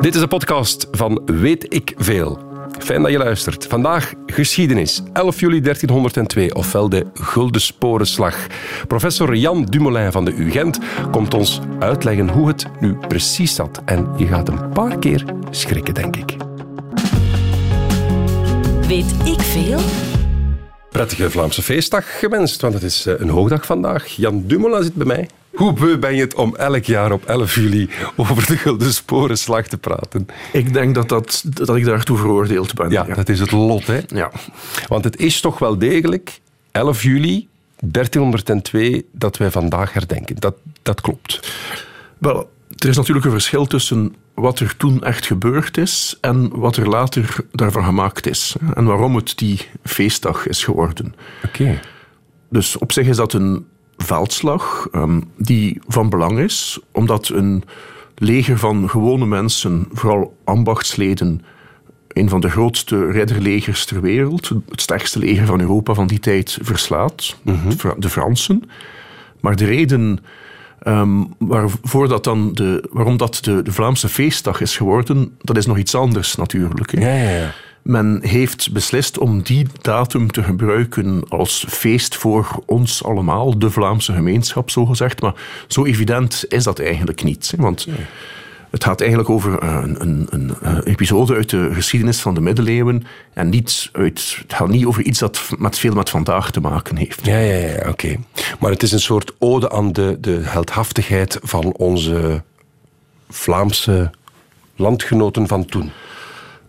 Dit is de podcast van Weet ik Veel. Fijn dat je luistert. Vandaag geschiedenis. 11 juli 1302, ofwel de Gulden Sporenslag. Professor Jan Dumoulin van de UGent komt ons uitleggen hoe het nu precies zat. En je gaat een paar keer schrikken, denk ik. Weet ik veel? Prettige Vlaamse feestdag gewenst, want het is eh, een hoogdag vandaag. Jan Dumoulin zit bij mij. Hoe beu ben je het om elk jaar op 11 juli over de Gulden Sporenslag te praten? Ik denk dat, dat, dat ik daartoe veroordeeld ben. Ja, dat is het lot, hè? Ja. Want het is toch wel degelijk 11 juli 1302 dat wij vandaag herdenken. Dat, dat klopt. Wel, er is natuurlijk een verschil tussen wat er toen echt gebeurd is en wat er later daarvan gemaakt is. En waarom het die feestdag is geworden. Oké. Dus op zich is dat een veldslag um, die van belang is, omdat een leger van gewone mensen, vooral ambachtsleden, een van de grootste ridderlegers ter wereld, het sterkste leger van Europa van die tijd, verslaat, de Fransen. Maar de reden um, waarvoor dat dan de, waarom dat de, de, Vlaamse feestdag is geworden, dat is nog iets anders natuurlijk. Ja, ja, ja. Men heeft beslist om die datum te gebruiken als feest voor ons allemaal, de Vlaamse gemeenschap, zo gezegd. Maar zo evident is dat eigenlijk niet. Want het gaat eigenlijk over een, een, een, episode uit de geschiedenis van de middeleeuwen. En niet uit, het gaat niet over iets dat met veel met vandaag te maken heeft. Ja, ja, ja oké. Maar het is een soort ode aan de, de heldhaftigheid van onze Vlaamse landgenoten van toen.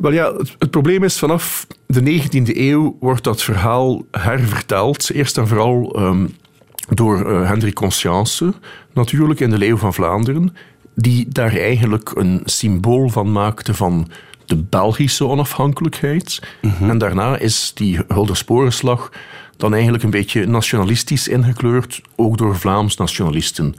Wel ja, het, probleem is vanaf de 19e eeuw wordt dat verhaal herverteld. Eerst en vooral um, door uh, Hendrik Conscience, natuurlijk in de Leeuw van Vlaanderen, die daar eigenlijk een symbool van maakte van de Belgische onafhankelijkheid. Mm En daarna is die Huldersporenslag dan eigenlijk een beetje nationalistisch ingekleurd, ook door Vlaams nationalisten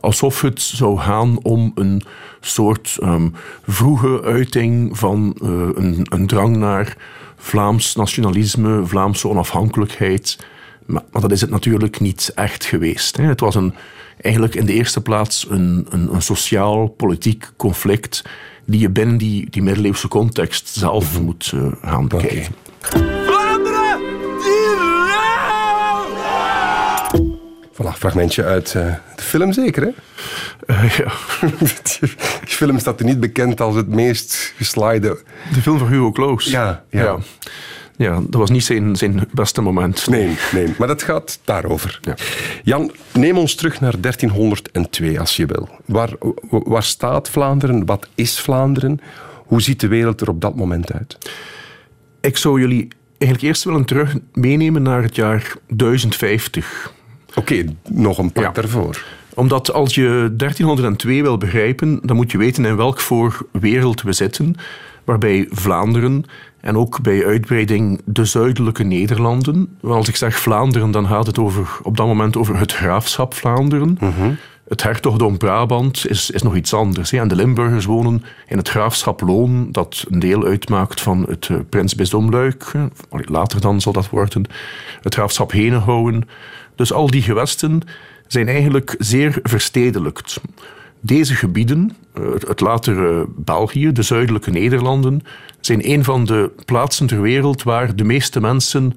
alsof het zou gaan om een soort um, vroege uiting van uh, een, een, drang naar Vlaams nationalisme, Vlaamse onafhankelijkheid. Maar, maar, dat is het natuurlijk niet echt geweest. Hè. Het was een, eigenlijk in de eerste plaats een, een, een sociaal-politiek conflict die je binnen die, die middeleeuwse context zelf moet uh, gaan bekijken. Voilà, fragmentje uit uh, de film zeker, hè? Uh, ja. Die film staat er niet bekend als het meest geslide... De film van Hugo. Ja, ja. ja. ja dat was niet zijn, zijn beste moment. Nee, nee, maar dat gaat daarover. Ja. Jan, neem ons terug naar 1302, als je wil. Waar, waar staat Vlaanderen? Wat is Vlaanderen? Hoe ziet de wereld er op dat moment uit? Ik zou jullie eigenlijk eerst willen terug meenemen naar het jaar 1050. Oké, nog een pak daarvoor. Omdat als je 1302 wil begrijpen, dan moet je weten in welk voor wereld we zitten, waarbij Vlaanderen en ook bij uitbreiding de zuidelijke Nederlanden. Als ik zeg Vlaanderen, dan gaat het over, op dat moment over het graafschap Vlaanderen. Mhm. Het hertogdom Brabant is, is nog iets anders. Hè. En de Limburgers wonen in het graafschap Loon, dat een deel uitmaakt van het uh, prinsbisdom Luik. Later dan zal dat worden het graafschap Henegouwen. Dus al die gewesten zijn eigenlijk zeer verstedelijkt. Deze gebieden, eh, het latere België, de zuidelijke Nederlanden, zijn een van de plaatsen ter wereld waar de meeste mensen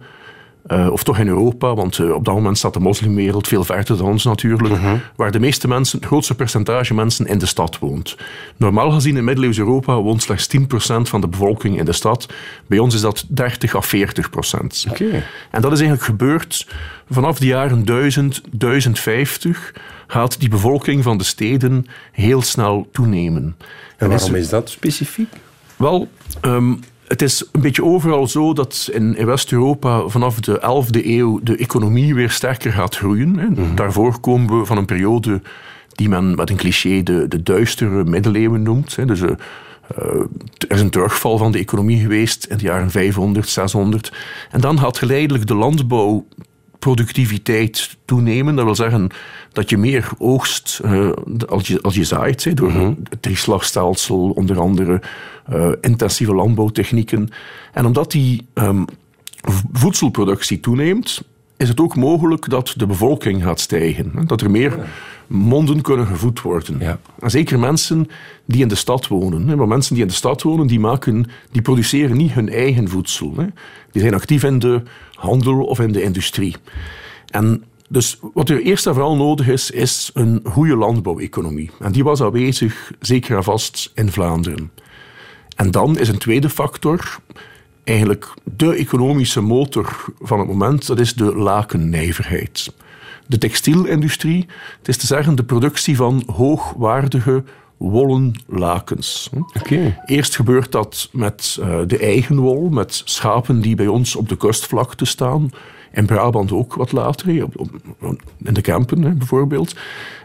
uh, of toch in Europa, want uh, op dat moment staat de moslimwereld veel verder dan ons natuurlijk, uh -huh. waar de meeste mensen, het grootste percentage mensen in de stad woont. Normaal gezien in middeleeuws Europa woont slechts 10% van de bevolking in de stad. Bij ons is dat 30 à 40%. Okay. En dat is eigenlijk gebeurd vanaf de jaren 1000, 1050 gaat die bevolking van de steden heel snel toenemen. En, en waarom is, is dat specifiek? Wel, um, het is een beetje overal zo dat in, in West-Europa vanaf de 11e eeuw de economie weer sterker gaat groeien. Mm -hmm. Daarvoor komen we van een periode die men met een cliché de, de duistere middeleeuwen noemt. Hè. Dus, uh, er is een terugval van de economie geweest in de jaren 500, 600. En dan gaat geleidelijk de landbouw productiviteit toenemen. Dat wil zeggen dat je meer oogst uh, als, je, als je zaait, door mm -hmm. het drieslagstelsel, onder andere uh, intensieve landbouwtechnieken. En omdat die um, voedselproductie toeneemt, is het ook mogelijk dat de bevolking gaat stijgen. Dat er meer monden kunnen gevoed worden. Ja. En zeker mensen die in de stad wonen. hè. Want mensen die in de stad wonen, die, maken, die produceren niet hun eigen voedsel. Die zijn actief in de handel of in de industrie. En dus wat er eerst en vooral nodig is, is een goede landbouweconomie. En die was aanwezig, zeker en vast, in Vlaanderen. En dan is een tweede factor, eigenlijk de economische motor van het moment, dat is de lakennijverheid. De textielindustrie, het is te zeggen de productie van hoogwaardige wollen lakens. Eerst gebeurt dat met eh, de eigen wol, met schapen die bij ons op de kustvlakte staan. In Brabant ook wat later, hè, op, op- in de Kempen hè, bijvoorbeeld.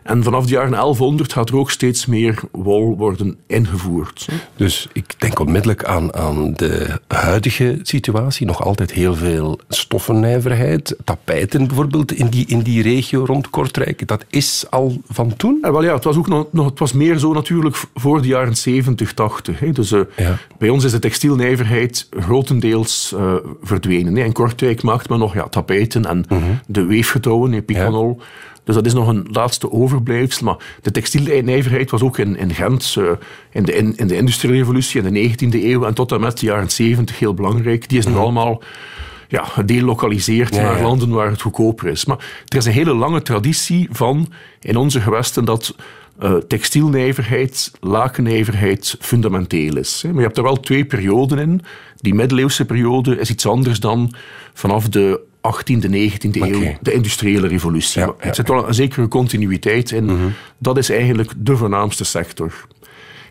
En vanaf de jaren 1100 gaat er ook steeds meer wol worden ingevoerd. Dus ik denk onmiddellijk aan, aan de huidige situatie. Nog altijd heel veel stoffennijverheid. Tapijten bijvoorbeeld in die, in die regio rond Kortrijk. Dat is al van toen? En wel ja, het was ook nog, nog- het was meer zo natuurlijk voor de jaren 70, 80. Hè. Dus eh, Ja. bij ons is de textielnijverheid grotendeels eh, verdwenen. Hè. In Kortrijk maakt men nog ja, tapijten en de weefgetouwen, picanol. Dus dat is nog een laatste overblijfsel. Maar de textielnijverheid was ook in, in Gent, eh, in, de, in, in de industriële revolutie in de 19e eeuw en tot en met de jaren 70 heel belangrijk. Die is nu allemaal ja, gedelokaliseerd Ja, naar landen waar het goedkoper is. Maar er is een hele lange traditie van in onze gewesten dat eh, textielnijverheid, lakennijverheid fundamenteel is. hè. Maar je hebt er wel twee perioden in. Die middeleeuwse periode is iets anders dan vanaf de 18e, 19e eeuw, de industriële revolutie. Ja, er zit wel een zekere continuïteit in. Dat is eigenlijk de voornaamste sector.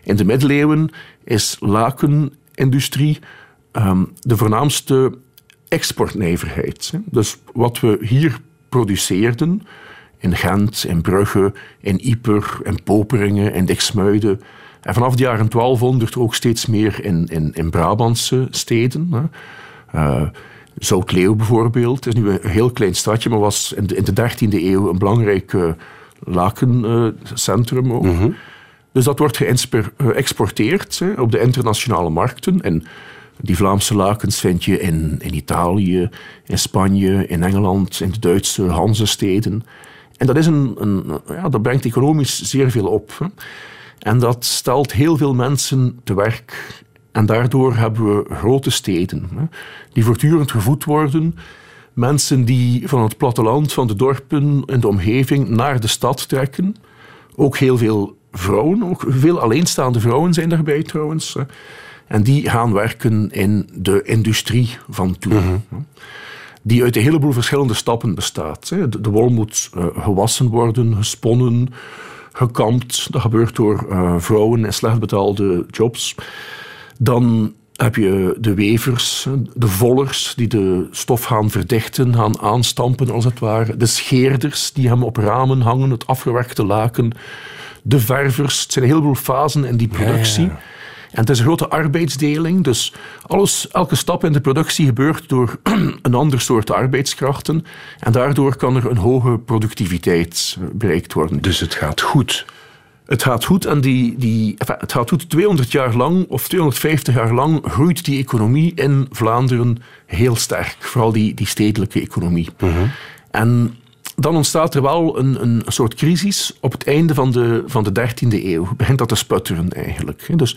In de middeleeuwen is lakenindustrie ehm, de voornaamste exportnijverheid. Dus wat we hier produceerden, in Gent, in Brugge, in Ieper, in Poperingen, in Dixmuiden, en vanaf de jaren 1200 ook steeds meer in, in, in Brabantse steden. Hè. Eh, Zoutleeuw bijvoorbeeld, is nu een heel klein stadje, maar was in de, in de 13e eeuw een belangrijk eh, lakencentrum ook. Dus dat wordt geïnsper- geëxporteerd hè, op de internationale markten. En die Vlaamse lakens vind je in, in Italië, in Spanje, in Engeland, in de Duitse Hanzesteden. En dat, is een, een, ja, dat brengt economisch zeer veel op. Hè. En dat stelt heel veel mensen te werk. En daardoor hebben we grote steden hè, die voortdurend gevoed worden. Mensen die van het platteland, van de dorpen in de omgeving naar de stad trekken. Ook heel veel vrouwen, ook veel alleenstaande vrouwen zijn daarbij trouwens. hè. En die gaan werken in de industrie van toen. hè. Die uit een heleboel verschillende stappen bestaat. hè. De, de wol moet eh, gewassen worden, gesponnen, gekamd. Dat gebeurt door eh, vrouwen in slecht betaalde jobs. Dan heb je de wevers, de vollers die de stof gaan verdichten, gaan aanstampen als het ware. De scheerders die hem op ramen hangen, het afgewerkte laken. De ververs. Het zijn een heleboel fasen in die productie. ja. En het is een grote arbeidsdeling, dus alles, elke stap in de productie gebeurt door een ander soort arbeidskrachten. En daardoor kan er een hoge productiviteit bereikt worden. Dus het gaat goed. Het gaat goed en die, die, enfin, het gaat goed 200 jaar lang of 250 jaar lang groeit die economie in Vlaanderen heel sterk. Vooral die, die stedelijke economie. En dan ontstaat er wel een, een soort crisis op het einde van de, van de 13e eeuw. Begint dat te sputteren eigenlijk. Dus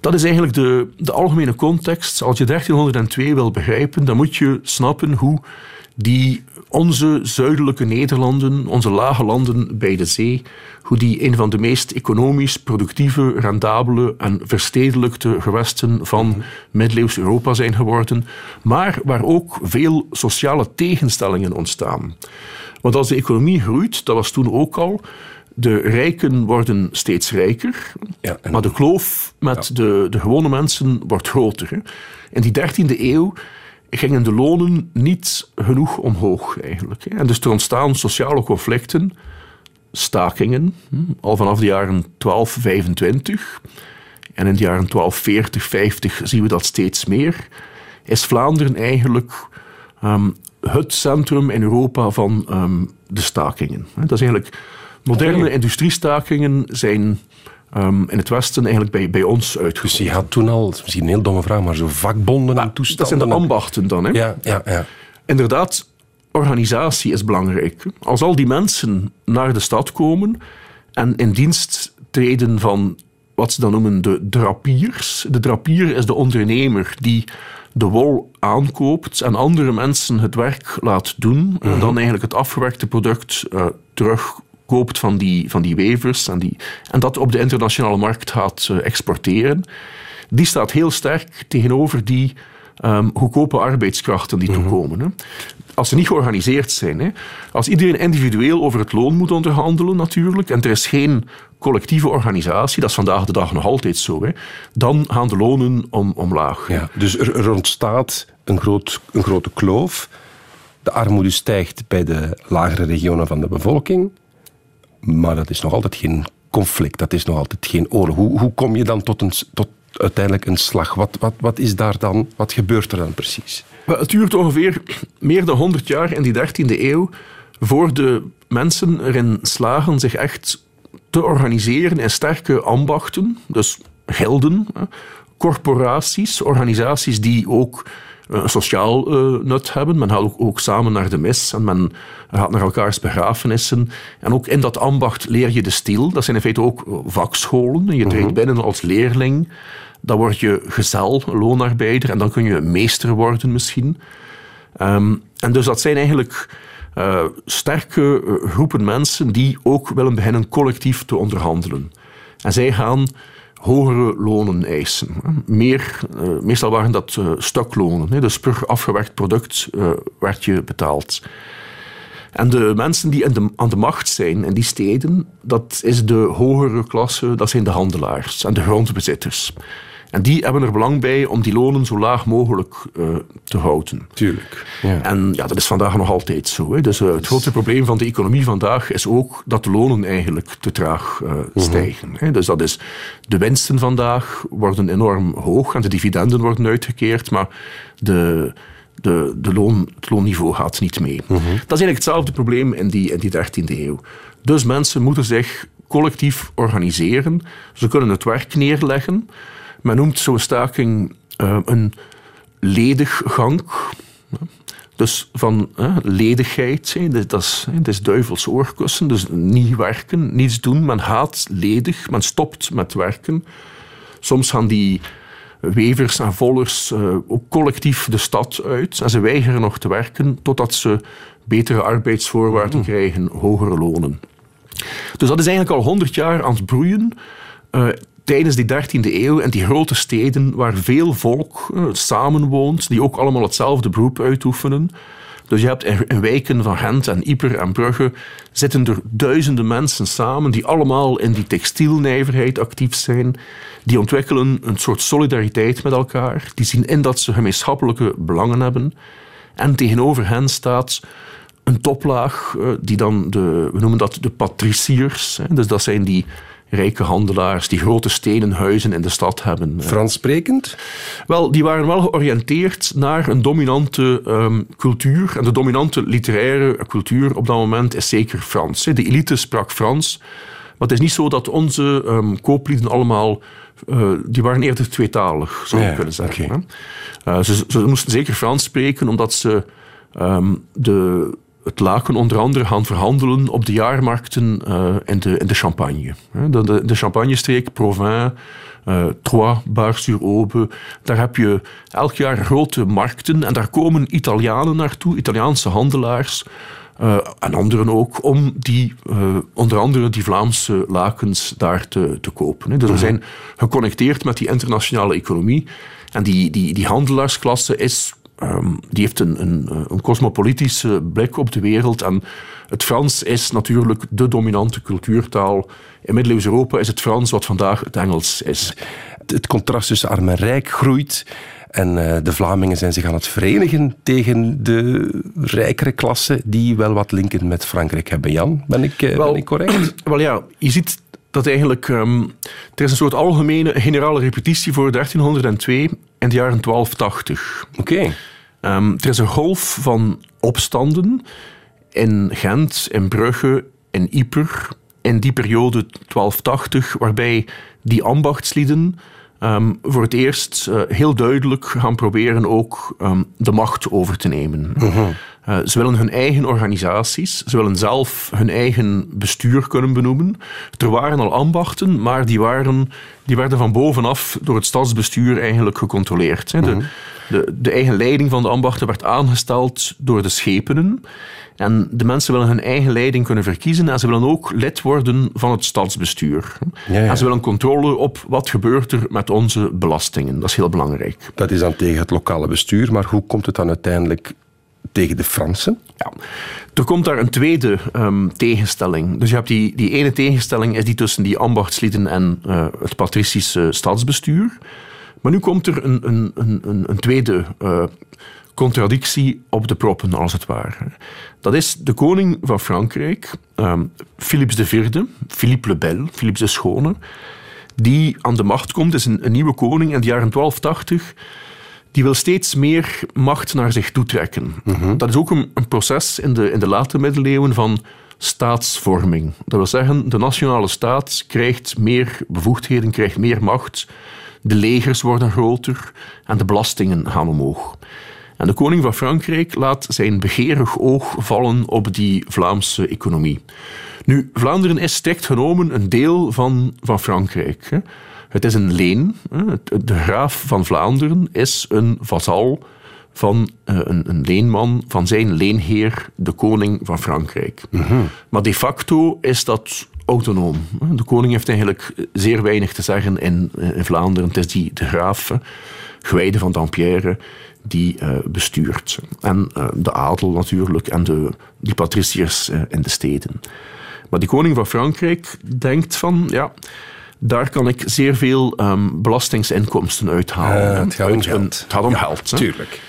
dat is eigenlijk de, de algemene context. Als je 1302 wil begrijpen, dan moet je snappen hoe die onze zuidelijke Nederlanden, onze lage landen bij de zee, hoe die een van de meest economisch productieve, rendabele en verstedelijkte gewesten van middeleeuws Europa zijn geworden, maar waar ook veel sociale tegenstellingen ontstaan. Want als de economie groeit, dat was toen ook al, de rijken worden steeds rijker, Ja, en- maar de kloof met de, de gewone mensen wordt groter. In die 13e eeuw gingen de lonen niet genoeg omhoog eigenlijk. En dus er ontstaan sociale conflicten, stakingen, hm, al vanaf de jaren 1225. En in de jaren 1240, 50 zien we dat steeds meer. Is Vlaanderen eigenlijk ehm, het centrum in Europa van ehm, de stakingen. Dat is eigenlijk moderne industriestakingen zijn ehm, in het Westen eigenlijk bij, bij ons Dus uitgevoerd. je had toen al, dat is misschien een heel domme vraag, maar zo vakbonden en Dat toestanden. zijn de ambachten dan. Hè? Ja, ja, ja. Inderdaad, organisatie is belangrijk. Als al die mensen naar de stad komen en in dienst treden van wat ze dan noemen de drapiers. De drapier is de ondernemer die de wol aankoopt en andere mensen het werk laat doen. En dan eigenlijk het afgewerkte product uh, terugkoopt van die, van die wevers en, die, en dat op de internationale markt gaat uh, exporteren. Die staat heel sterk tegenover die um, goedkope arbeidskrachten die mm toekomen. Als ze niet georganiseerd zijn, hè. als iedereen individueel over het loon moet onderhandelen natuurlijk, en er is geen collectieve organisatie, dat is vandaag de dag nog altijd zo, hè, dan gaan de lonen om, omlaag. Ja, dus er, er ontstaat een, groot, een grote kloof. De armoede stijgt bij de lagere regionen van de bevolking, maar dat is nog altijd geen conflict, dat is nog altijd geen oorlog. Hoe, hoe kom je dan tot, een, tot uiteindelijk een slag? Wat, wat, wat is daar dan, wat gebeurt er dan precies? Het duurt ongeveer meer dan 100 jaar in die 13e eeuw voor de mensen erin slagen zich echt te organiseren in sterke ambachten, dus gelden, corporaties, organisaties die ook een sociaal uh, nut hebben. Men gaat ook, ook, samen naar de mis en men gaat naar elkaars begrafenissen. En ook in dat ambacht leer je de stil. Dat zijn in feite ook vakscholen. Je treedt mhm. binnen als leerling. Dan word je gezel, loonarbeider, en dan kun je meester worden misschien. Um, en dus dat zijn eigenlijk uh, sterke uh, groepen mensen die ook willen beginnen collectief te onderhandelen. En zij gaan hogere lonen eisen. Meer, uh, meestal waren dat stuklonen, dus per afgewerkt product werd je betaald. En de mensen die de, aan de macht zijn in die steden, dat is de hogere klasse, dat zijn de handelaars en de grondbezitters. En die hebben er belang bij om die lonen zo laag mogelijk uh, te houden. Tuurlijk. Ja. En ja, dat is vandaag nog altijd zo. Hè. Dus uh, het grote probleem van de economie vandaag is ook dat de lonen eigenlijk te traag uh, stijgen. Hè. Dus dat is, de winsten vandaag worden enorm hoog en de dividenden worden uitgekeerd, maar de, de, de loon, het loonniveau gaat niet mee. Dat is eigenlijk hetzelfde probleem in die, in die 13e eeuw. Dus mensen moeten zich collectief organiseren. Ze kunnen het werk neerleggen. Men noemt zo'n staking uh, een lediggang. Dus van uh, ledigheid, dat is, dat is duivels oorkussen. Dus niet werken, niets doen. Men haat ledig, men stopt met werken. Soms gaan die wevers en vollers uh, ook collectief de stad uit. En ze weigeren nog te werken totdat ze betere arbeidsvoorwaarden mm. krijgen, hogere lonen. Dus dat is eigenlijk al honderd jaar aan het broeien. Uh, tijdens die 13e eeuw en die grote steden waar veel volk uh, samenwoont, die ook allemaal hetzelfde beroep uitoefenen. Dus je hebt in wijken van Gent en Yper en Brugge zitten er duizenden mensen samen die allemaal in die textielnijverheid actief zijn. Die ontwikkelen een soort solidariteit met elkaar. Die zien in dat ze gemeenschappelijke belangen hebben. En tegenover hen staat een toplaag, uh, die dan de, we noemen dat de patriciërs. Dus dat zijn die rijke handelaars die grote stenen huizen in de stad hebben. Frans sprekend? Wel, die waren wel georiënteerd naar een dominante um, cultuur. En de dominante literaire cultuur op dat moment is zeker Frans. De elite sprak Frans. Maar het is niet zo dat onze um, kooplieden allemaal... Uh, die waren eerder tweetalig, zou je ja, kunnen zeggen. Okay. Uh, ze, ze, moesten zeker Frans spreken, omdat ze um, de het laken onder andere gaan verhandelen op de jaarmarkten uh, in, de, in de Champagne. De, de, de Champagne-streek, Provins, uh, Troyes, Bar-sur-Aube, daar heb je elk jaar grote markten en daar komen Italianen naartoe, Italiaanse handelaars, uh, en anderen ook, om die, uh, onder andere die Vlaamse lakens daar te, te kopen. Dus we mhm. zijn geconnecteerd met die internationale economie. En die, die, die handelaarsklasse is Um, die heeft een, een, een, cosmopolitische blik op de wereld. En het Frans is natuurlijk de dominante cultuurtaal. In middeleeuws Europa is het Frans wat vandaag het Engels is. Het contrast tussen arm en rijk groeit. En uh, de Vlamingen zijn zich aan het verenigen tegen de rijkere klasse die wel wat linken met Frankrijk hebben. Jan, ben ik, uh, wel, ben ik correct? Wel ja, je ziet dat eigenlijk... Um, er is een soort algemene generale repetitie voor 1302 in de jaren 1280. Oké. Okay. Um, er is een golf van opstanden in Gent, in Brugge, in Yper, in die periode 1280, waarbij die ambachtslieden um, voor het eerst uh, heel duidelijk gaan proberen ook um, de macht over te nemen. Uh Uh, ze willen hun eigen organisaties, ze willen zelf hun eigen bestuur kunnen benoemen. Er waren al ambachten, maar die, waren, die werden van bovenaf door het stadsbestuur eigenlijk gecontroleerd. De, mhm. De, de eigen leiding van de ambachten werd aangesteld door de schepenen. En de mensen willen hun eigen leiding kunnen verkiezen en ze willen ook lid worden van het stadsbestuur. Ja, En ze willen controle op wat gebeurt er met onze belastingen. Dat is heel belangrijk. Dat is dan tegen het lokale bestuur, maar hoe komt het dan uiteindelijk tegen de Fransen? Ja, er komt daar een tweede um, tegenstelling. Dus je hebt die, die ene tegenstelling is die tussen die ambachtslieden en uh, het patricische stadsbestuur. Maar nu komt er een, een, een, een tweede uh, contradictie op de proppen, als het ware. Dat is de koning van Frankrijk, um, Philips IV, Philippe le Bel, Philips de Schone, die aan de macht komt, is een, een nieuwe koning in de jaren 1280 die wil steeds meer macht naar zich toetrekken. Mm Dat is ook een, een, proces in de, in de late middeleeuwen van staatsvorming. Dat wil zeggen, de nationale staat krijgt meer bevoegdheden, krijgt meer macht, de legers worden groter en de belastingen gaan omhoog. En de koning van Frankrijk laat zijn begeerig oog vallen op die Vlaamse economie. Nu, Vlaanderen is strikt genomen een deel van, van Frankrijk. Het is een leen. De graaf van Vlaanderen is een vazal van eh, een, een, leenman van zijn leenheer, de koning van Frankrijk. Mhm. Maar de facto is dat autonoom. De koning heeft eigenlijk zeer weinig te zeggen in, in Vlaanderen. Het is die, de graaf, gewijde van Dampierre, die uh, bestuurt. En uh, de adel natuurlijk en de, die patriciërs in de steden. Maar die koning van Frankrijk denkt van, ja, daar kan ik zeer veel um, belastingsinkomsten uithalen. Het gaat om geld. Het gaat om geld. Tuurlijk.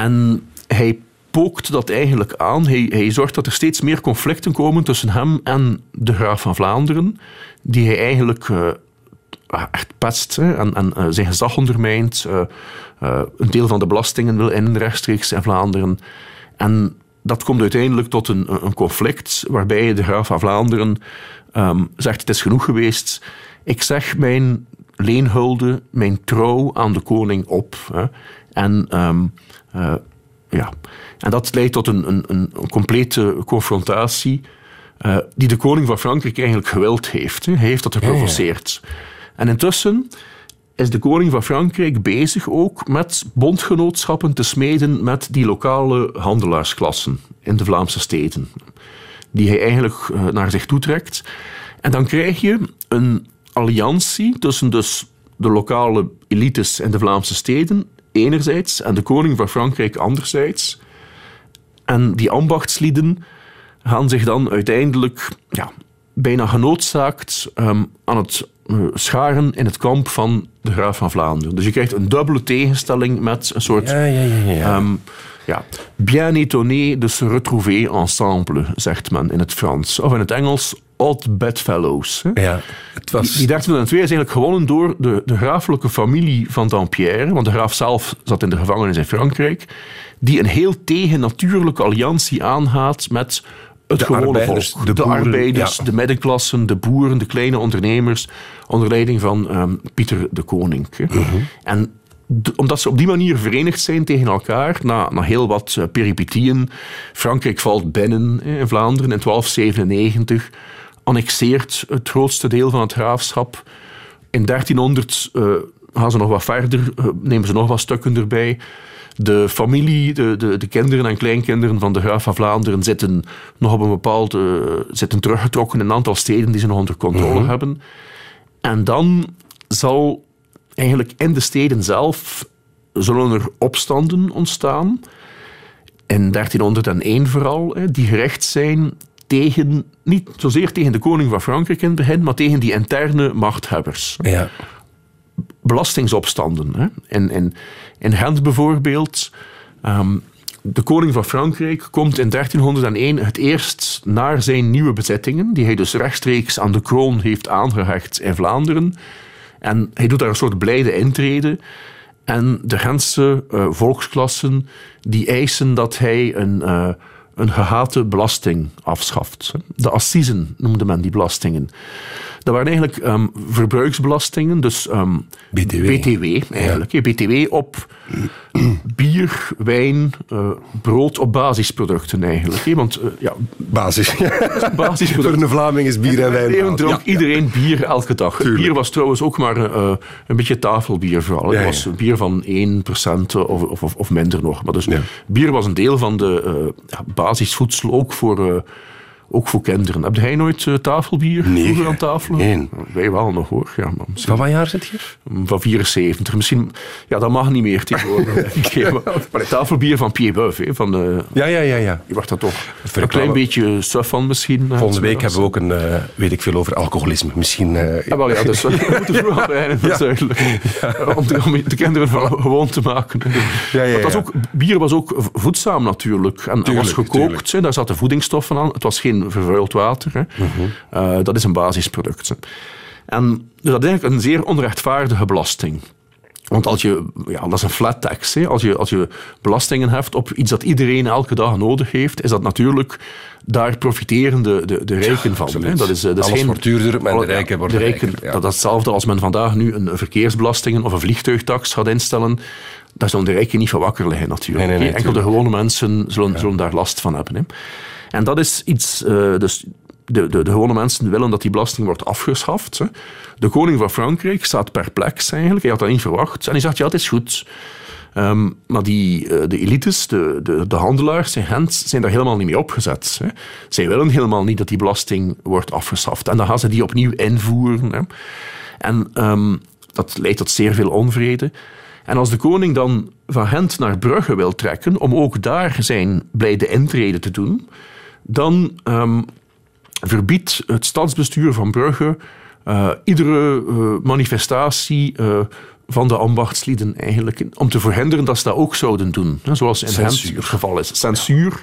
En hij pookt dat eigenlijk aan. Hij, hij zorgt dat er steeds meer conflicten komen tussen hem en de graaf van Vlaanderen, die hij eigenlijk uh, echt pest hè, en, uh, zijn gezag ondermijnt. Uh, een deel van de belastingen wil in rechtstreeks in Vlaanderen. En dat komt uiteindelijk tot een, een conflict waarbij de graaf van Vlaanderen um, zegt: Het is genoeg geweest ik zeg mijn leenhulde, mijn trouw aan de koning op. Hè. En, um, uh, ja. en dat leidt tot een, een, een complete confrontatie uh, die de koning van Frankrijk eigenlijk gewild heeft. Hij heeft dat geprovoceerd. En intussen is de koning van Frankrijk bezig ook met bondgenootschappen te smeden met die lokale handelaarsklassen in de Vlaamse steden. Die hij eigenlijk uh, naar zich toetrekt. En dan krijg je een alliantie tussen dus de lokale elites in de Vlaamse steden enerzijds en de koning van Frankrijk anderzijds. En die ambachtslieden gaan zich dan uiteindelijk ja, bijna genoodzaakt um, aan het uh, scharen in het kamp van de graaf van Vlaanderen. Dus je krijgt een dubbele tegenstelling met een soort... Ja, ja, ja. ja. Um, ja, bien étonné de se retrouver ensemble, zegt men in het Frans. Of in het Engels, odd bedfellows. Ja, het was... Die 1302 is eigenlijk gewonnen door de, de graaflijke familie van Dampierre, want de graaf zelf zat in de gevangenis in Frankrijk, die een heel tegennatuurlijke alliantie aangaat met het de gewone arbeiders, volk. De, de arbeiders, de middenklassen, de boeren, de kleine ondernemers, onder leiding van um, Pieter de Koning. Uh En omdat ze op die manier verenigd zijn tegen elkaar, na, na heel wat uh, peripetieën. Frankrijk valt binnen in Vlaanderen in 1297, annexeert het grootste deel van het graafschap. In 1300 uh, eh, gaan ze nog wat verder, uh, nemen ze nog wat stukken erbij. De familie, de, de, de, kinderen en kleinkinderen van de graaf van Vlaanderen zitten nog op een bepaald, zitten teruggetrokken in een aantal steden die ze nog onder controle mhm. hebben. En dan zal eigenlijk in de steden zelf zullen er opstanden ontstaan. In 1301 vooral, die gericht zijn tegen, niet zozeer tegen de koning van Frankrijk in het begin, maar tegen die interne machthebbers. Ja. Belastingsopstanden. Hè. In, in, in Gent bijvoorbeeld. Ehm, de koning van Frankrijk komt in 1301 het eerst naar zijn nieuwe bezittingen, die hij dus rechtstreeks aan de kroon heeft aangehecht in Vlaanderen, en hij doet daar een soort blijde intrede. En de Gentse uh, volksklassen die eisen dat hij een, uh, een gehate belasting afschaft. De assisen noemde men die belastingen. Dat waren eigenlijk um, verbruiksbelastingen, dus um, BTW. BTW eigenlijk. Ja. BTW op bier, wijn, uh, brood op basisproducten eigenlijk. Hè? Want uh, ja, basis. basisproduct. Voor een Vlaming is bier en wijn. Even dronk ja, iedereen bier elke dag. Tuurlijk. Bier was trouwens ook maar uh, een beetje tafelbier vooral. Het was bier van 1% of, of, of, minder nog. Maar dus bier was een deel van de basisvoedsel ook voor ook voor kinderen. Heb jij nooit uh, tafelbier nee, vroeger aan tafel? Nee. Wij wel nog hoor. Ja, maar van wat jaar zit je? Van 74. Misschien, ja, dat mag niet meer tegenwoordig. maar het tafelbier van Pierre Boeuf, van de, ja, ja, ja, ja. Je wordt dat toch een klein beetje suf van misschien. Volgende week hebben we ook een, uh, weet ik veel over alcoholisme. Misschien... Uh, ja, wel, ja, dus we moeten duidelijk. Om, de, om de kinderen gewoon te maken. Ja, ja, was ook, bier was ook voedzaam natuurlijk. En tuurlijk, was gekookt, hè, daar zaten voedingsstoffen aan. Het was geen vervuild water. Hè. Uh, dat is een basisproduct. Hè. En dus dat is eigenlijk een zeer onrechtvaardige belasting. Want als je, ja, dat is een flat tax. Hè. Als, je, als je belastingen heft op iets dat iedereen elke dag nodig heeft, is dat natuurlijk, daar profiteren de, de, de rijken van. Hè. Dat is, dat is Alles geen, wordt duurder, maar de rijken worden de rijken, rijker, Dat is hetzelfde als men vandaag nu een verkeersbelastingen of een vliegtuigtax gaat instellen. Daar zullen de rijken niet van wakker liggen natuurlijk. Nee, nee, nee, Enkel de gewone mensen zullen, zullen daar last van hebben. Hè. En dat is iets, uh, dus de, de, de, gewone mensen willen dat die belasting wordt afgeschaft. Hè. De koning van Frankrijk staat perplex eigenlijk, hij had dat niet verwacht. En hij zegt, ja, het is goed. Um, maar die, uh, de elites, de, de, de handelaars in Gent, zijn daar helemaal niet mee opgezet. Hè. Zij willen helemaal niet dat die belasting wordt afgeschaft. En dan gaan ze die opnieuw invoeren. Hè. En um, dat leidt tot zeer veel onvrede. En als de koning dan van Gent naar Brugge wil trekken, om ook daar zijn blijde intrede te doen, dan um, verbiedt het stadsbestuur van Brugge uh, iedere uh, manifestatie uh, van de ambachtslieden eigenlijk, om te verhinderen dat ze dat ook zouden doen. Hè, zoals in het geval is. Censuur.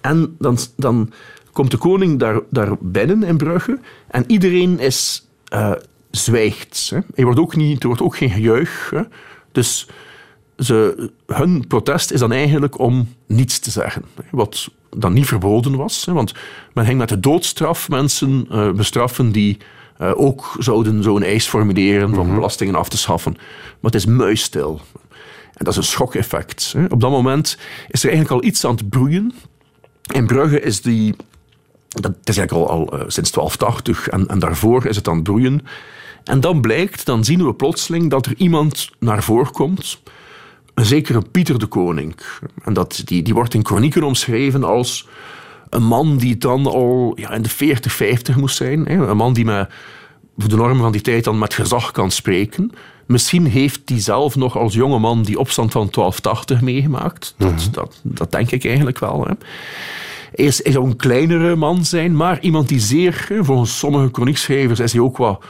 En dan, dan komt de koning daar, daar binnen in Brugge en iedereen is zwijgt. Hè. Er, wordt ook niet, er wordt ook geen gejuich. Hè. Dus ze, hun protest is dan eigenlijk om niets te zeggen. Wat dan niet verboden was. Want men ging met de doodstraf mensen uh, bestraffen die uh, ook zouden zo'n eis formuleren om mhm. belastingen af te schaffen. Maar het is muisstil. En dat is een schokeffect. Op dat moment is er eigenlijk al iets aan het broeien. In Brugge is die... Dat is eigenlijk al, al uh, sinds 1280 en, en daarvoor is het aan het broeien. En dan blijkt, dan zien we plotseling dat er iemand naar voren komt een zekere Pieter de Koning. En dat, die, die wordt in chronieken omschreven als een man die dan al ja, in de 40, 50 moest zijn. Hè? Een man die met voor de normen van die tijd dan met gezag kan spreken. Misschien heeft hij zelf nog als jonge man die opstand van 1280 meegemaakt. Dat, mhm. dat, dat denk ik eigenlijk wel. Hè. Hij, is, hij zou een kleinere man zijn, maar iemand die zeer, volgens sommige chroniekschrijvers, is hij ook wat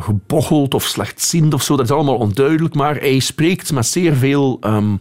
gebocheld of slechtziend of zo. Dat is allemaal onduidelijk, maar hij spreekt met zeer veel... Um,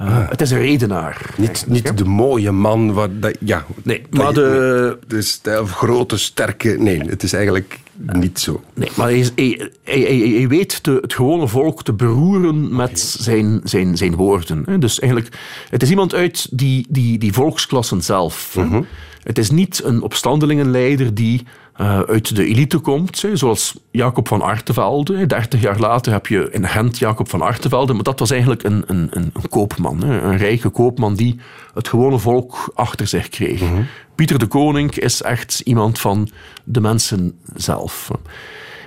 uh, Het is een redenaar. Niet, niet de mooie man. Waar dat, ja, nee, maar de... De stijl, grote, sterke... Nee, het is eigenlijk niet zo. Nee, maar hij, hij, hij, hij weet te, het gewone volk te beroeren met zijn, zijn, zijn woorden. Dus eigenlijk, het is iemand uit die, die, die volksklassen zelf. Mm Het is niet een opstandelingenleider die uh, uit de elite komt, zoals Jacob van Artevelde. Dertig jaar later heb je in Gent Jacob van Artevelde, maar dat was eigenlijk een, een, een, koopman, een rijke koopman die het gewone volk achter zich kreeg. Mhm. Pieter de Koning is echt iemand van de mensen zelf.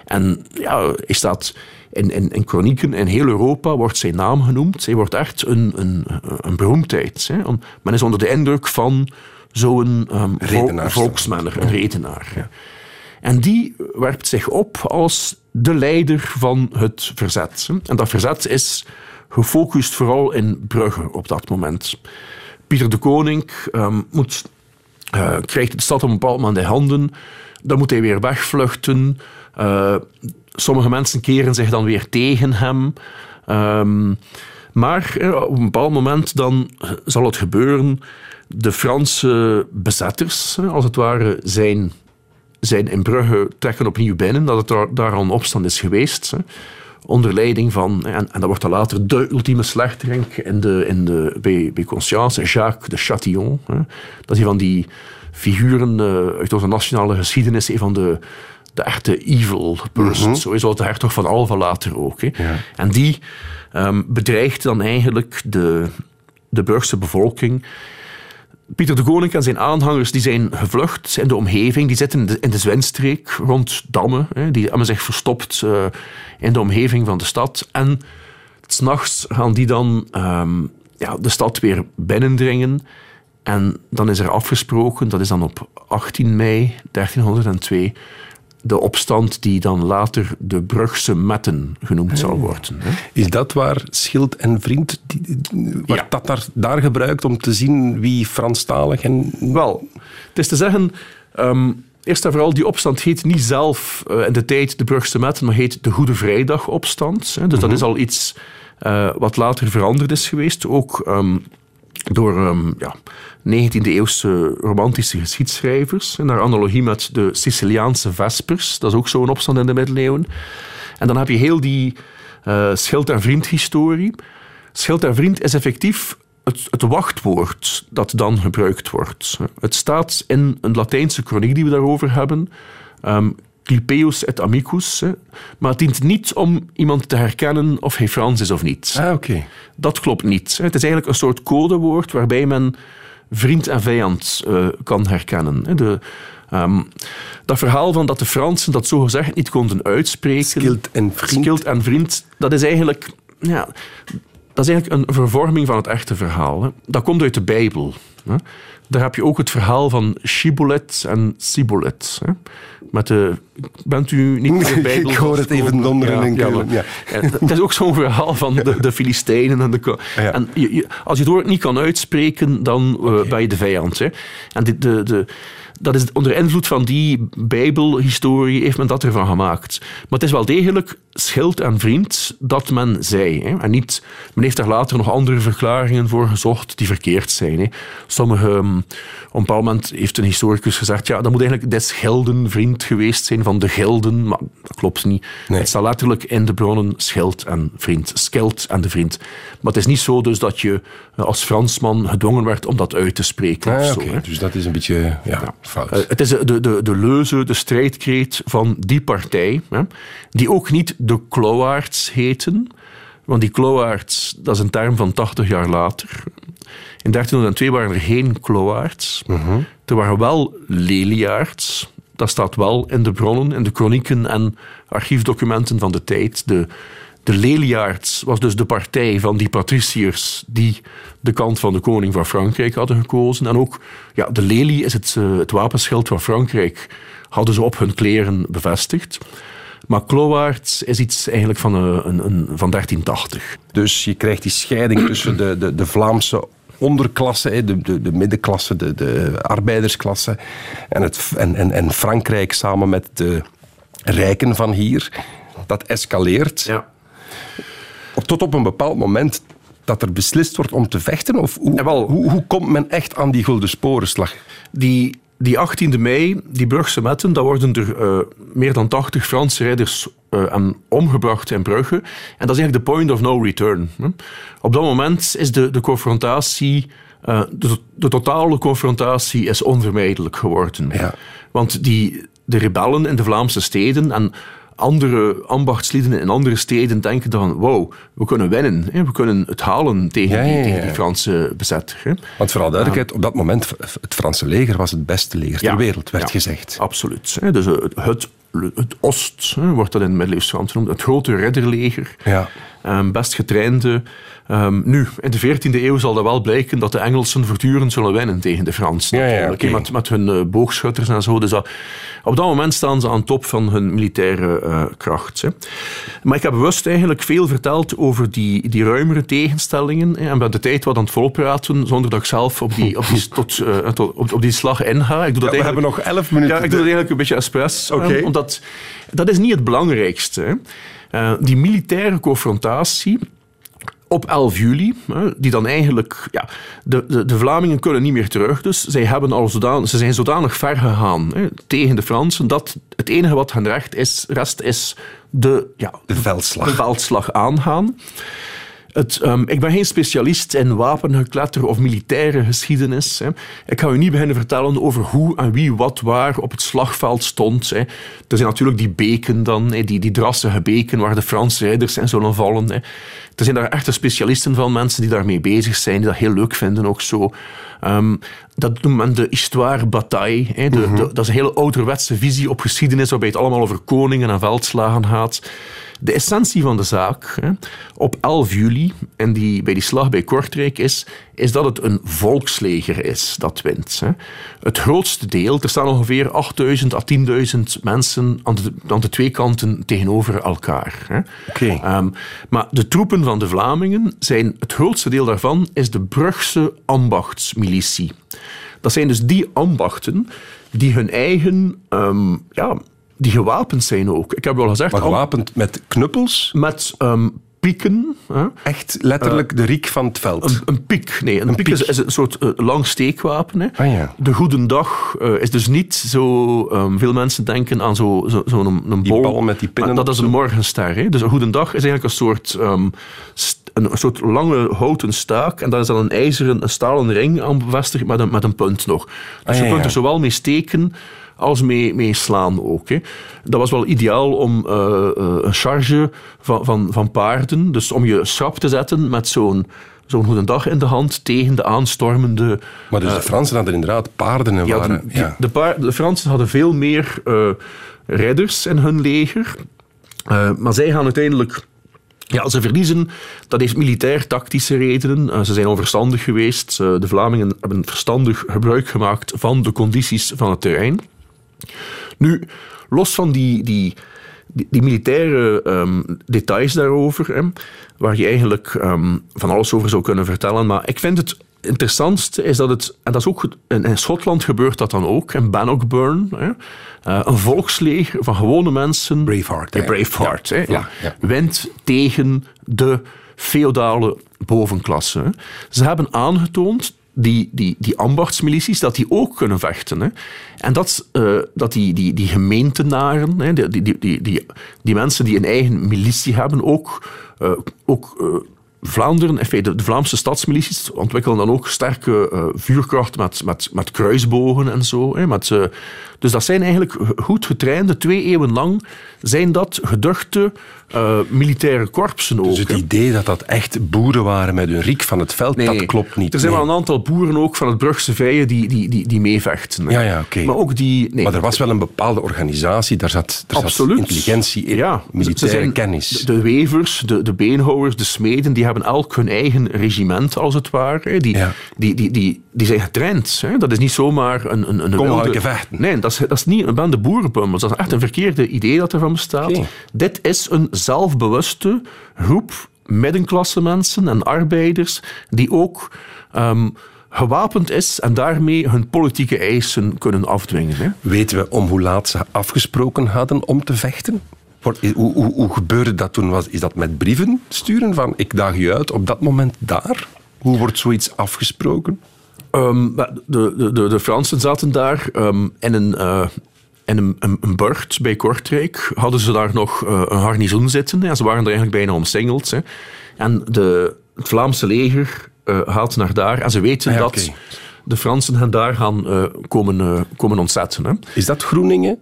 En ja, hij staat in, in, in chronieken in heel Europa, wordt zijn naam genoemd. Hij wordt echt een, een, een beroemdheid. Hè. Men is onder de indruk van zo'n um, volksmanner, een redenaar. Ja. En die werpt zich op als de leider van het verzet. En dat verzet is gefocust vooral in Brugge op dat moment. Pieter de Koning um, moet, uh, krijgt de stad op een bepaald moment in handen. Dan moet hij weer wegvluchten. Uh, sommige mensen keren zich dan weer tegen hem. Um, maar uh, op een bepaald moment dan zal het gebeuren. De Franse bezetters, als het ware, zijn zijn in Brugge trekken opnieuw binnen, dat het daar, daar al een opstand is geweest. Hè, onder leiding van, en, en dat wordt dan later de ultieme slechterik in de, in de, bij, bij Conscience, Jacques de Chatillon. Hè. Dat is een van die figuren uh, uit onze nationale geschiedenis, een van de, de echte evil person. Zo is de hertog van Alva later ook. Hè. En die um, bedreigt dan eigenlijk de, de Burgse bevolking. Pieter de Koning en zijn aanhangers die zijn gevlucht in de omgeving. Die zitten in de, in de Zwinstreek rond Damme. Hè. Die hebben zich verstopt uh, in de omgeving van de stad. En s'nachts gaan die dan um, ja, de stad weer binnendringen. En dan is er afgesproken, dat is dan op 18 mei 1302, de opstand die dan later de Brugse Metten genoemd zal worden. Is dat waar Schild en Vriend, waar dat daar, daar gebruikt om te zien wie Franstalig en... Wel, het is te zeggen... Um, Eerst en vooral, die opstand heet niet zelf uh, in de tijd de Brugse Metten, maar heet de Goede Vrijdagopstand. Dus dat mhm. is al iets uh, wat later veranderd is geweest. Ook um, door um, ja, 19e-eeuwse romantische geschiedschrijvers. Naar analogie met de Siciliaanse Vespers. Dat is ook zo'n opstand in de middeleeuwen. En dan heb je heel die uh, schild- en vriend-historie. Schild en vriend is effectief het, het, wachtwoord dat dan gebruikt wordt. Het staat in een Latijnse chroniek die we daarover hebben. Um, Clipeus et amicus. Maar het dient niet om iemand te herkennen of hij Frans is of niet. Ah, oké. Dat klopt niet. Het is eigenlijk een soort codewoord waarbij men vriend en vijand uh, kan herkennen. De, um, dat verhaal van dat de Fransen dat zo gezegd niet konden uitspreken. Skild en vriend. En vriend, dat is eigenlijk... Ja, dat is eigenlijk een vervorming van het echte verhaal. Hè. Dat komt uit de Bijbel. Hè. Daar heb je ook het verhaal van Shibboleth en Sibolet. Hè. Met de, bent u niet de Bijbel? Ik hoor het even donderen. Ja, ja, ja. Het is ook zo'n verhaal van de, de Filistijnen. En, de, en je, als je het woord niet kan uitspreken, dan uh, ben je de vijand. Hè. En de, de, de dat is onder invloed van die Bijbelhistorie heeft men dat ervan gemaakt. Maar het is wel degelijk schild en vriend dat men zei. Hè. En niet, men heeft daar later nog andere verklaringen voor gezocht die verkeerd zijn. Hè. Sommige, um, op een bepaald moment heeft een historicus gezegd, ja, dat moet eigenlijk des gelden vriend geweest zijn van de gelden, maar dat klopt niet. Het staat letterlijk in de bronnen schild en vriend, schild en de vriend. Maar het is niet zo dus dat je eh, als Fransman gedwongen werd om dat uit te spreken. Ah, of zo, dus dat is een beetje ja, ja. fout. Uh, het is de, de, de leuze, de strijdkreet van die partij, hè, die ook niet de Kloaards heten. Want die Kloaards, dat is een term van 80 jaar later. In 1302 waren er geen Kloaards. Uh mhm. -huh. Er waren wel Leliaards. Dat staat wel in de bronnen, in de chronieken en archiefdocumenten van de tijd. De, de Leliaards was dus de partij van die patriciërs die de kant van de koning van Frankrijk hadden gekozen. En ook ja, de lelie is het, uh, het wapenschild van Frankrijk, hadden ze op hun kleren bevestigd. Maar Klowaerts is iets eigenlijk van, een, een, van 1380. Dus je krijgt die scheiding tussen de, de, de Vlaamse onderklasse, de, de, de middenklasse, de, de arbeidersklasse en, het, en, en, en Frankrijk samen met de rijken van hier. Dat escaleert. Ja. Tot op een bepaald moment dat er beslist wordt om te vechten? Of hoe, hoe, hoe komt men echt aan die Gulden Sporenslag? Die die 18e mei, die Brugse metten, daar worden er uh, meer dan 80 Franse rijders uh, omgebracht in Brugge. En dat is eigenlijk de point of no return. Hè. Op dat moment is de, de confrontatie, uh, de, de, totale confrontatie is onvermijdelijk geworden. Ja. Want die, de rebellen in de Vlaamse steden en andere ambachtslieden in andere steden denken dan, wow, we kunnen winnen. Hè? We kunnen het halen tegen, die, tegen die, Franse bezetter. Hè? Want vooral duidelijkheid, op dat moment, het Franse leger was het beste leger ter wereld, werd gezegd. Absoluut. Hè? Dus het, het, Oost, wordt dat in het middeleeuws genoemd, het grote ridderleger. Ja. Um, best getrainde. Um, nu, in de 14e eeuw zal dat wel blijken dat de Engelsen voortdurend zullen winnen tegen de Fransen. Ja, ja, okay. met, met hun uh, boogschutters en zo. Dus dat, op dat moment staan ze aan top van hun militaire uh, kracht. Hè. Maar ik heb bewust eigenlijk veel verteld over die, die ruimere tegenstellingen. Hè, en ben de tijd wat aan het volpraten, zonder dat ik zelf op die, op die, tot, uh, tot, op, op, die slag inga. Ik doe dat ja, we hebben nog elf minuten. Ja, ik doe dat eigenlijk een beetje expres. Okay. omdat dat is niet het belangrijkste. Uh, die militaire confrontatie op 11 juli, die dan eigenlijk... Ja, de, de, de, Vlamingen kunnen niet meer terug, dus zij hebben al zodanig, ze zijn zodanig ver gegaan hè, tegen de Fransen dat het enige wat hen recht is, rest is de, ja, de veldslag. de veldslag aangaan. Het, ehm, ik ben geen specialist in wapengekletter of militaire geschiedenis. Hè. Ik ga u niet beginnen vertellen over hoe en wie wat waar op het slagveld stond. Hè. Er zijn natuurlijk die beken dan, hè, die, die drassige beken waar de Franse rijders in zullen vallen. Hè. Er zijn daar echte specialisten van, mensen die daarmee bezig zijn, die dat heel leuk vinden ook zo. Um, dat noemt men de histoire bataille. Hè. De, de, dat is een hele ouderwetse visie op geschiedenis, waarbij het allemaal over koningen en veldslagen gaat. De essentie van de zaak hè, op 11 juli, en die, bij die slag bij Kortrijk, is, is dat het een volksleger is dat wint. Hè. Het grootste deel, er staan ongeveer 8000 à 10.000 mensen aan de, aan de twee kanten tegenover elkaar. Hè. Okay. Um, maar de troepen van de Vlamingen zijn, het grootste deel daarvan is de Brugse ambachtsmilitie. Dat zijn dus die ambachten die hun eigen um, ja, die gewapend zijn ook. Ik heb wel gezegd... Maar gewapend met knuppels? Met um, pieken. Hè? Echt letterlijk uh, de riek van het veld? Een, een piek, nee. Een, een piek, piek. Is, is, een soort uh, lang steekwapen. Hè. Ah, ja. De goede dag uh, is dus niet zo... Um, veel mensen denken aan zo'n zo, zo een, een die bol. met die pinnen. Dat is een morgenster. Hè. Dus een goede dag is eigenlijk een soort... Um, een soort lange houten staak en daar is dan een ijzeren, een stalen ring aan bevestigd met een, met een punt nog. Dus ah, je ja, kunt er zowel mee steken als mee, mee slaan ook. Hè. Dat was wel ideaal om uh, uh, een charge van, van, van paarden, dus om je schrap te zetten met zo'n zo'n goede dag in de hand tegen de aanstormende... Maar dus de Fransen hadden inderdaad paarden en ja, waren... Ja. de, Fransen hadden veel meer uh, ridders in hun leger, maar zij gaan uiteindelijk... Ja, ze verliezen. Dat heeft militair-tactische redenen. Uh, ze zijn onverstandig geweest. De Vlamingen hebben verstandig gebruik gemaakt van de condities van het terrein. Nu, los van die, die, die, die militaire um, details daarover, hè, waar je eigenlijk um, van alles over zou kunnen vertellen, maar ik vind het interessantste is dat het, en dat is ook in, Schotland gebeurt dat dan ook, in Bannockburn, hè, uh, een volksleger van gewone mensen. Braveheart. Ja, Braveheart, ja. Hè, ja. Ja. wint tegen de feodale bovenklasse. Ze hebben aangetoond die, die, die ambachtsmilities, dat die ook kunnen vechten. Hè. En dat, uh, dat die, die, die gemeentenaren, hè, die, die, die, die, die mensen die een eigen militie hebben, ook, uh, ook uh, Vlaanderen, in feite de Vlaamse stadsmilities, ontwikkelen dan ook sterke vuurkracht met, met, met kruisbogen en zo. Hè, met, dus dat zijn eigenlijk goed getrainde, twee eeuwen lang zijn dat geduchte uh, militaire korpsen ook. Dus het idee dat dat echt boeren waren met hun riek van het veld, Nee. dat klopt niet. Er zijn Nee. wel een aantal boeren ook van het Brugse Vijen die, die, die, die meevechten. Ja, ja, oké. Maar ook die... Nee, Maar er was wel een bepaalde organisatie, daar zat, daar zat intelligentie in, ja, militaire zijn- kennis. De, de wevers, de, de beenhouwers, de smeden, die hebben elk hun eigen regiment, als het ware. Die, Ja. die, die, die, die zijn getraind. Hè. Dat is niet zomaar een, een, een Kom, wilde... vechten. Nee, dat is, dat is niet een bende boerenpummels. Dat is echt een verkeerde idee dat ervan bestaat. Dit is een zelfbewuste groep middenklasse mensen en arbeiders die ook ehm, gewapend is en daarmee hun politieke eisen kunnen afdwingen. Hè. Weten we om hoe laat ze afgesproken hadden om te vechten? Hoe, hoe gebeurde dat toen? Was, is dat met brieven sturen van ik daag je uit op dat moment daar? Hoe wordt zoiets afgesproken? Um, de, de, de, de Fransen zaten daar um, in een, uh, in een, een, een burcht bij Kortrijk. Hadden ze daar nog uh, een garnizoen zitten. Ja, ze waren er eigenlijk bijna omsingeld. Hè. En de, het Vlaamse leger uh, gaat naar daar. En ze weten Ah ja, dat de Fransen hen daar gaan uh, komen, komen ontzetten. Hè. Is dat Groeningen?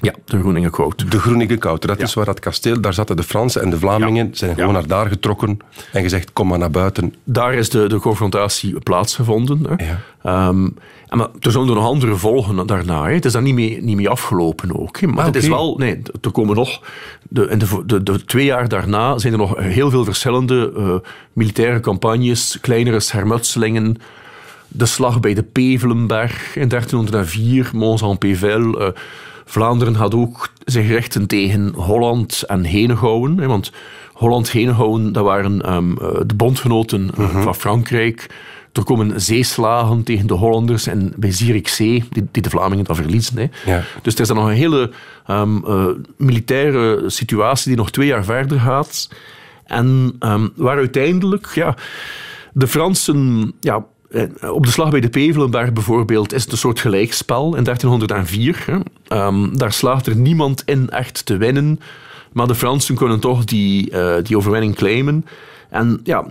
Ja, de Groeningen Quote. De Groeningen Kouter, dat Ja. is waar dat kasteel, daar zaten de Fransen en de Vlamingen, Ja. zijn Ja. gewoon naar daar getrokken en gezegd, kom maar naar buiten. Daar is de, de confrontatie plaatsgevonden. Hè. Ehm, en maar er zullen nog andere volgen daarna. Hè. Het is daar niet mee, niet mee afgelopen ook. Hè. Maar Ah, het is wel... Nee, er komen nog... De, in de, de, de twee jaar daarna zijn er nog heel veel verschillende eh, militaire campagnes, kleinere schermutselingen. De slag bij de Pevelenberg in 1304, Mons-en-Pével. eh, Vlaanderen had ook zich richten tegen Holland en Henegouwen. Hè, want Holland-Henegouwen, dat waren ehm, eh, de bondgenoten eh, van Frankrijk. Er komen zeeslagen tegen de Hollanders en bij Zierikzee, die, die de Vlamingen dan verliezen. Hè. Ja. Dus er is dan nog een hele ehm, eh, militaire situatie die nog twee jaar verder gaat. En ehm, waar uiteindelijk ja, de Fransen... Ja, op de slag bij de Pevelenberg bijvoorbeeld is het een soort gelijkspel in 1304. Hè. Ehm, daar slaagt er niemand in echt te winnen. Maar de Fransen kunnen toch die, eh, die overwinning claimen. En ja,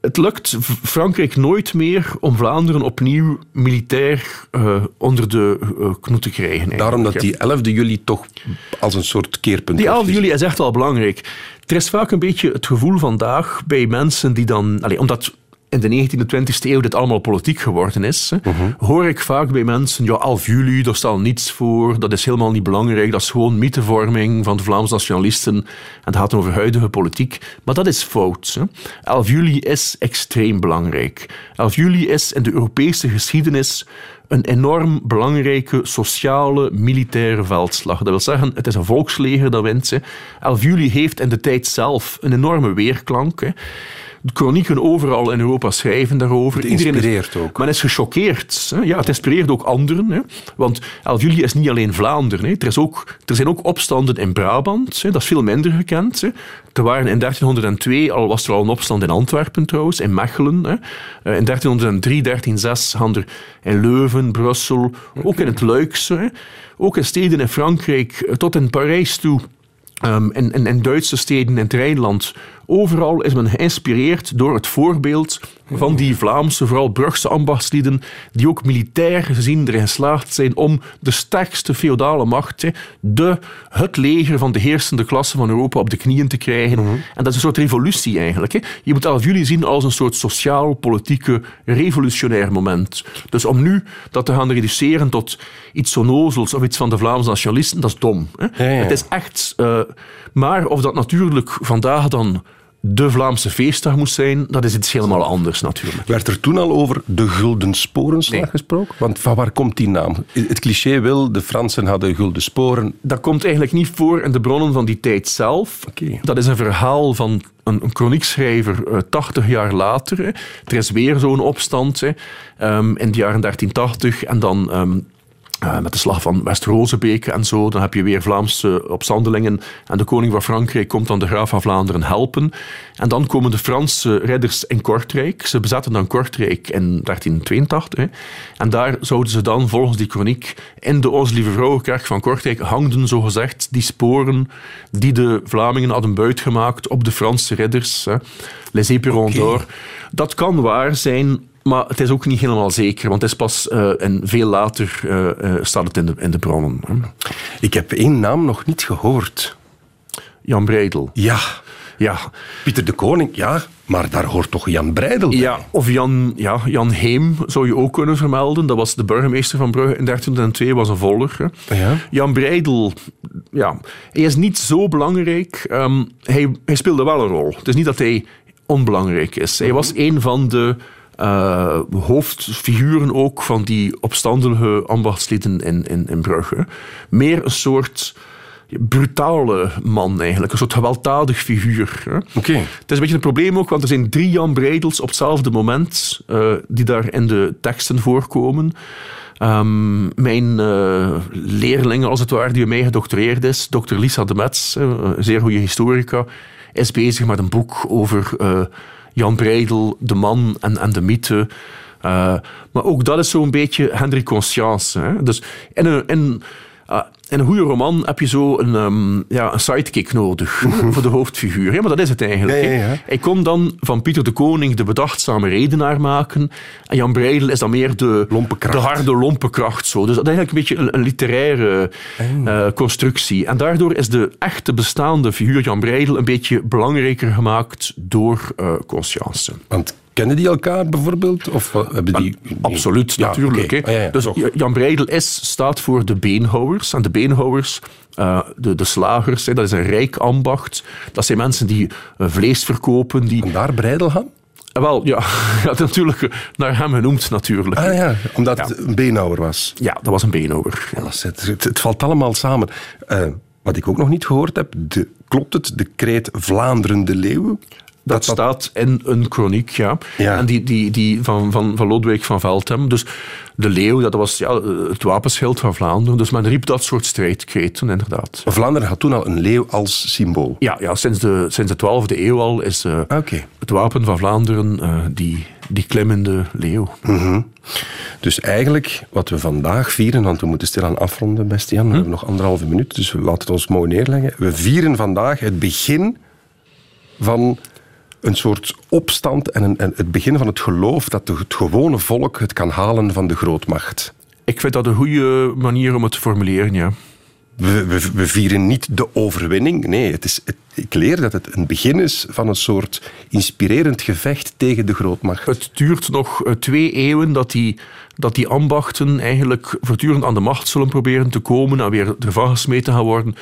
het lukt Frankrijk nooit meer om Vlaanderen opnieuw militair uh, onder de uh, knoet te krijgen. Daarom dat die 11 juli toch als een soort keerpunt Die 11 juli is echt wel belangrijk. Er is vaak een beetje het gevoel vandaag bij mensen die dan... Allez, omdat in de 19e, 20e eeuw dit allemaal politiek geworden is, uh-huh. hoor ik vaak bij mensen, ja, 11 juli, daar staat niets voor, dat is helemaal niet belangrijk, dat is gewoon mythevorming van de Vlaamse nationalisten en het gaat over huidige politiek. Maar dat is fout. Hè. 11 juli is extreem belangrijk. 11 juli is in de Europese geschiedenis een enorm belangrijke sociale militaire veldslag. Dat wil zeggen, het is een volksleger dat wint. 11 juli heeft in de tijd zelf een enorme weerklank. Hè de chronieken overal in Europa schrijven daarover. Het inspireert Iedereen ook. Men is gechoqueerd. Ja, het inspireert ook anderen. Hè. Want 11 juli is niet alleen Vlaanderen. Hè. Er, is ook, er zijn ook opstanden in Brabant. Hè. Dat is veel minder gekend. Hè. Er waren in 1302, al was er al een opstand in Antwerpen trouwens, in Mechelen. Hè. Eh, in 1303, 1306 hadden er in Leuven, Brussel, ook in het Luikse. Hè. Ook in steden in Frankrijk, eh, tot in Parijs toe. Um, in, in, Duitse steden in het Rijnland Overal is men geïnspireerd door het voorbeeld van die Vlaamse, vooral Brugse ambachtslieden, die ook militair gezien erin geslaagd zijn om de sterkste feodale macht, de, het leger van de heersende klasse van Europa, op de knieën te krijgen. Mhm. En dat is een soort revolutie eigenlijk. Je moet 11 juli zien als een soort sociaal-politieke revolutionair moment. Dus om nu dat te gaan reduceren tot iets onnozels of iets van de Vlaamse nationalisten, dat is dom. Het is echt... Uh, maar of dat natuurlijk vandaag dan de Vlaamse feestdag moest zijn, dat is iets helemaal anders natuurlijk. Werd er toen al over de Gulden Sporenslag gesproken? Want van waar komt die naam? Het cliché wil, de Fransen hadden gulden sporen. Dat komt eigenlijk niet voor in de bronnen van die tijd zelf. Okay. Dat is een verhaal van een, een chroniekschrijver uh, eh, 80 jaar later. Er is weer zo'n opstand hè, um, in de jaren 1380 en dan... Uh, met de slag van West-Rozebeek en zo. Dan heb je weer Vlaamse opstandelingen. En de koning van Frankrijk komt dan de graaf van Vlaanderen helpen. En dan komen de Franse ridders in Kortrijk. Ze bezetten dan Kortrijk in 1382. Hè. En daar zouden ze dan, volgens die chroniek, in de Onze Lieve Vrouwenkerk van Kortrijk hangden, zogezegd, die sporen die de Vlamingen hadden buitgemaakt op de Franse ridders. Hè. Les Éperons d'Or. Dat kan waar zijn maar het is ook niet helemaal zeker, want het is pas uh, en veel later uh, uh, staat het in de, in de bronnen. Ik heb één naam nog niet gehoord. Jan Breidel. Ja. Ja. Pieter de Koning, ja, maar daar hoort toch Jan Breidel bij? Ja, of Jan, ja, Jan Heem zou je ook kunnen vermelden. Dat was de burgemeester van Brugge in 1302, was een volger. Ja. Jan Breidel, ja, hij is niet zo belangrijk. Um, hij, hij speelde wel een rol. Het is niet dat hij onbelangrijk is. Hij was een van de uh, hoofdfiguren ook van die opstandige ambachtslieden in, in, in Brugge. Meer een soort brutale man eigenlijk, een soort gewelddadig figuur. Oké. Het is een beetje een probleem ook, want er zijn drie Jan Breidels op hetzelfde moment uh, die daar in de teksten voorkomen. Um, mijn uh, leerling, als het ware, die mij gedoctoreerd is, dokter Lisa de Metz, een zeer goede historica, is bezig met een boek over uh, Jan Breidel, de man en, en de mythe. Uh, maar ook dat is zo'n beetje Hendrik Conscience. Hè? Dus in een, in, uh, in een goede roman heb je zo een, um, ja, een sidekick nodig voor de hoofdfiguur. Ja, maar dat is het eigenlijk. Ja, ja, ja. Hij kon dan van Pieter de Koning de bedachtzame redenaar maken. En Jan Breidel is dan meer de, de harde lompenkracht. Zo. Dus dat is eigenlijk een beetje een, een literaire uh, constructie. En daardoor is de echte bestaande figuur Jan Breidel een beetje belangrijker gemaakt door uh, Conscience. Want Kennen die elkaar bijvoorbeeld? Of hebben die... Absoluut, natuurlijk. Okay. Ah, dus Jan Breidel is, staat voor de beenhouwers. En de beenhouwers, uh, de, de slagers, dat is een rijk ambacht. Dat zijn mensen die uh, vlees verkopen. Die... En daar Breidelham? Uh, wel, ja, ja, natuurlijk naar hem genoemd natuurlijk. Ah ja, omdat het een beenhouwer was. Ja, dat was een beenhouwer. Ja, het, het, het, valt allemaal samen. wat ik ook nog niet gehoord heb, de, klopt het, de kreet Vlaanderen de Leeuwen? Dat, staat in een chroniek, ja. En die, die, die van, van, van Lodewijk van Velthem. Dus de leeuw, dat was ja, het wapenschild van Vlaanderen. Dus men riep dat soort strijdkreten, inderdaad. Vlaanderen had toen al een leeuw als symbool? Ja, ja sinds, de, sinds de 12e eeuw al is uh, het wapen van Vlaanderen uh, die, die klimmende leeuw. Mm -hmm. Dus eigenlijk, wat we vandaag vieren, want we moeten stilaan afronden, beste Jan. We hm? hebben nog anderhalve minuut, dus laten het ons mooi neerleggen. We vieren vandaag het begin van een soort opstand en, een, en het begin van het geloof dat het gewone volk het kan halen van de grootmacht. Ik vind dat een goede manier om het te formuleren, ja. We, we, we vieren niet de overwinning. Nee, het is, het, ik leer dat het een begin is van een soort inspirerend gevecht tegen de grootmacht. Het duurt nog eh, twee eeuwen dat die, dat die ambachten eigenlijk voortdurend aan de macht zullen proberen te komen en weer ervan gesmeten gaan worden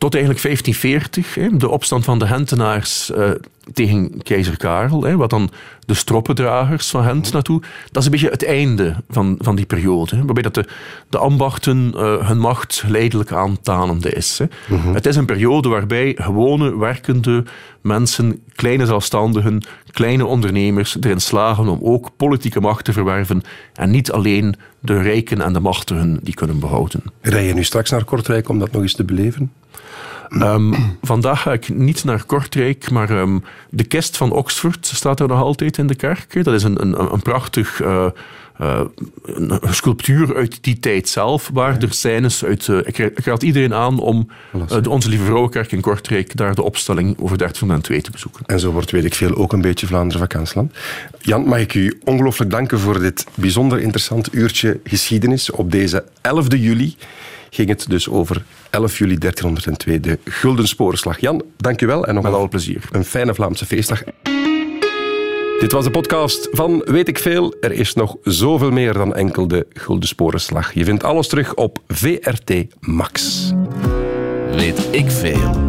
tot eigenlijk 1540, de opstand van de Hentenaars eh, tegen keizer Karel, wat dan de stroppendragers van Gent naartoe. Dat is een beetje het einde van, van die periode, waarbij dat de, de ambachten uh, hun macht leidelijk aantanende is. Mhm. Het is een periode waarbij gewone werkende mensen, kleine zelfstandigen, kleine ondernemers erin slagen om ook politieke macht te verwerven en niet alleen de rijken en de machtigen die kunnen behouden. Rij je nu straks naar Kortrijk om dat nog eens te beleven? Um, vandaag ga ik niet naar Kortrijk, maar um, de kist van Oxford staat er nog altijd in de kerk. Dat is een, een, een prachtig uh, uh, een sculptuur uit die tijd zelf, waar er scènes uit... Uh, ik, ik, raad iedereen aan om de Onze Lieve Vrouwenkerk in Kortrijk daar de opstelling over 1302 te bezoeken. En zo wordt, weet ik veel, ook een beetje Vlaanderen vakantieland. Jan, mag ik u ongelooflijk danken voor dit bijzonder interessant uurtje geschiedenis op deze 11 juli ging het dus over 11 juli 1302, de Gulden Sporenslag. Jan, dank u wel en nog Met alle plezier. een fijne Vlaamse feestdag. Dit was de podcast van Weet ik Veel. Er is nog zoveel meer dan enkel de Gulden Sporenslag. Je vindt alles terug op VRT Max. Weet ik Veel.